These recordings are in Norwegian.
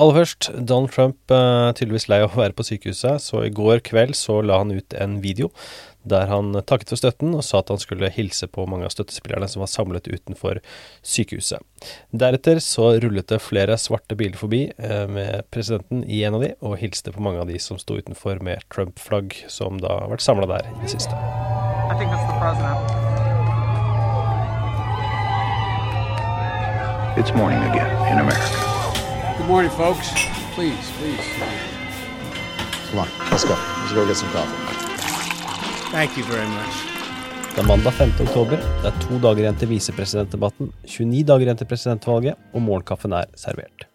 Aller først, Donald Trump er tydeligvis lei av å være på sykehuset, så i går kveld så la han ut en video der han takket for støtten og sa at han skulle hilse på mange av støttespillerne som var samlet utenfor sykehuset. Deretter så rullet det flere svarte biler forbi eh, med presidenten i en av de, og hilste på mange av de som sto utenfor med Trump-flagg, som da har vært samla der i det siste. It's morning again in America. Good morning, folks. Please, please. Come on, let's go. Let's go get some coffee. Thank you very much. Det er mandag 5. oktober. Det er to dager igjen til visepresidentdebatten, 29 dager igjen til presidentvalget, og morgenkaffen er servert.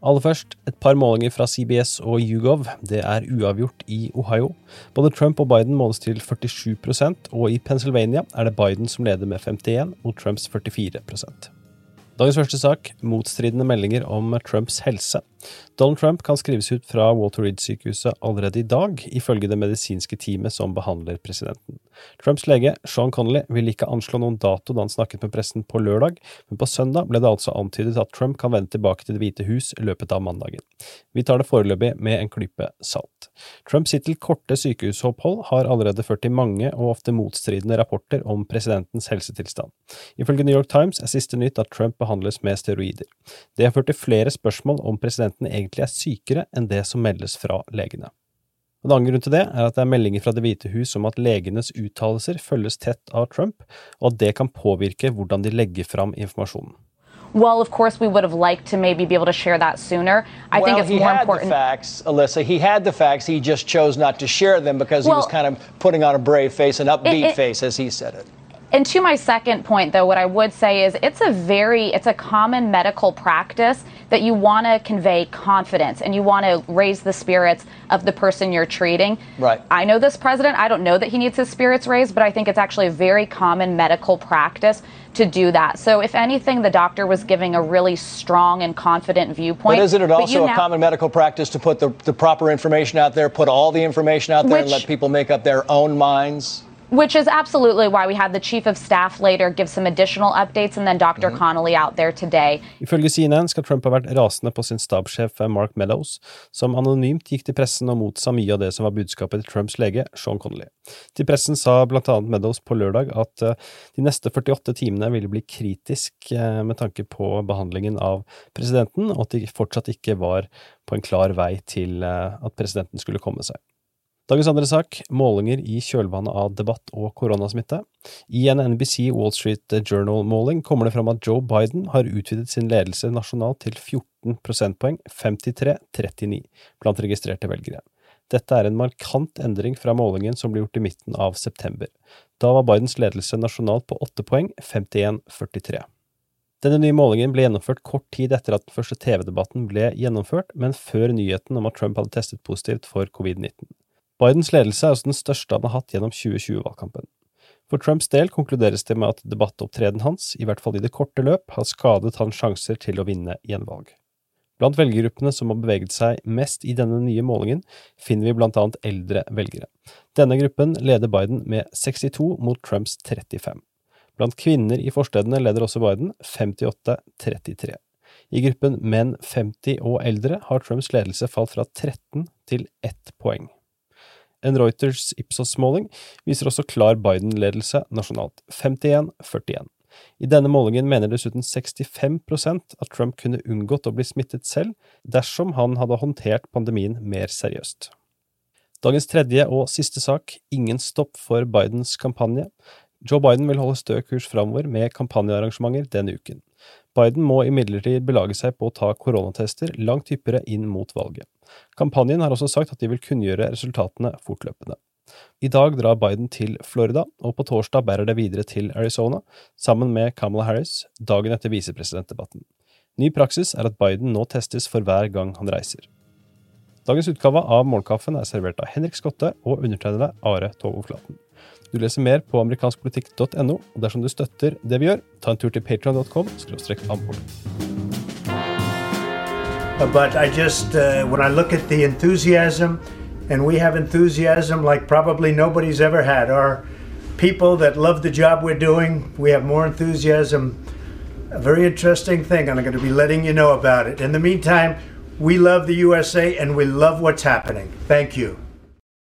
Aller først, et par målinger fra CBS og YouGov. Det er uavgjort i Ohio. Både Trump og Biden måles til 47% og i Pennsylvania er det Biden som leder med 51 og Trumps 44 Dagens første sak motstridende meldinger om Trumps helse. Donald Trump kan skrives ut fra Walter Reed-sykehuset allerede i dag, ifølge det medisinske teamet som behandler presidenten. Trumps lege, Sean Connolly, ville ikke anslå noen dato da han snakket med pressen på lørdag, men på søndag ble det altså antydet at Trump kan vende tilbake til Det hvite hus i løpet av mandagen. Vi tar det foreløpig med en klype salt. Trumps hittil korte sykehusopphold har allerede ført til mange og ofte motstridende rapporter om presidentens helsetilstand. Ifølge New York Times er siste nytt at Trump behandles med steroider. Det har ført til flere spørsmål om presidenten egentlig er sykere enn det som meldes fra legene. En annen grunn til det er at det er meldinger fra Det hvite hus om at legenes uttalelser følges tett av Trump, og at det kan påvirke hvordan de legger fram informasjonen. Well, of course, we would have liked to maybe be able to share that sooner. I well, think it's he more had important. the facts, Alyssa. He had the facts. He just chose not to share them because he was kind of putting on a brave face, an upbeat it- face, as he said it. And to my second point, though, what I would say is it's a very, it's a common medical practice that you want to convey confidence and you want to raise the spirits of the person you're treating. Right. I know this president. I don't know that he needs his spirits raised, but I think it's actually a very common medical practice to do that. So, if anything, the doctor was giving a really strong and confident viewpoint. But isn't it also a now- common medical practice to put the, the proper information out there, put all the information out there, and let people make up their own minds? Which is absolutely why we had the chief of staff later give some additional updates and then doctor Connolly out there today. Ifølge CNN skal Trump ha vært rasende på sin stabssjef Mark Meadows, som anonymt gikk til pressen og motsa mye av det som var budskapet til Trumps lege, Sean Connolly. Til pressen sa blant annet Meadows på lørdag at eh, de neste 48 timene ville bli kritisk eh, med tanke på behandlingen av presidenten, og at de fortsatt ikke var på en klar vei til eh, at presidenten skulle komme seg. Dagens andre sak, målinger i kjølvannet av debatt og koronasmitte. I en NBC Wall Street Journal-måling kommer det fram at Joe Biden har utvidet sin ledelse nasjonalt til 14 prosentpoeng, 53-39, blant registrerte velgere. Dette er en markant endring fra målingen som ble gjort i midten av september. Da var Bidens ledelse nasjonalt på 8 poeng, 51-43. Denne nye målingen ble gjennomført kort tid etter at den første TV-debatten ble gjennomført, men før nyheten om at Trump hadde testet positivt for covid-19. Bidens ledelse er også den største han har hatt gjennom 2020-valgkampen. For Trumps del konkluderes det med at debattopptredenen hans, i hvert fall i det korte løp, har skadet hans sjanser til å vinne gjenvalg. Blant velgergruppene som har beveget seg mest i denne nye målingen, finner vi blant annet eldre velgere. Denne gruppen leder Biden med 62 mot Trumps 35. Blant kvinner i forstedene leder også Biden 58-33. I gruppen menn 50 og eldre har Trumps ledelse falt fra 13 til 1 poeng. En Reuters Ipsos-måling viser også klar Biden-ledelse nasjonalt, 51-41. I denne målingen mener dessuten 65% at Trump kunne unngått å bli smittet selv dersom han hadde håndtert pandemien mer seriøst. Dagens tredje og siste sak, ingen stopp for Bidens kampanje. Joe Biden vil holde stø kurs framover med kampanjearrangementer denne uken. Biden må imidlertid belage seg på å ta koronatester langt hyppigere inn mot valget. Kampanjen har også sagt at de vil kunngjøre resultatene fortløpende. I dag drar Biden til Florida, og på torsdag bærer det videre til Arizona, sammen med Kamala Harris, dagen etter visepresidentdebatten. Ny praksis er at Biden nå testes for hver gang han reiser. Dagens utgave av Morgenkaffen er servert av Henrik Skotte og undertegnede Are Tovo Flaten. Du leser mer på amerikanskpolitikk.no, og dersom du støtter det vi gjør, ta en tur til patreon.com But I just, uh, when I look at the enthusiasm, and we have enthusiasm like probably nobody's ever had. Our people that love the job we're doing, we have more enthusiasm. A very interesting thing, and I'm going to be letting you know about it. In the meantime, We love the USA and we love what's happening. Thank you.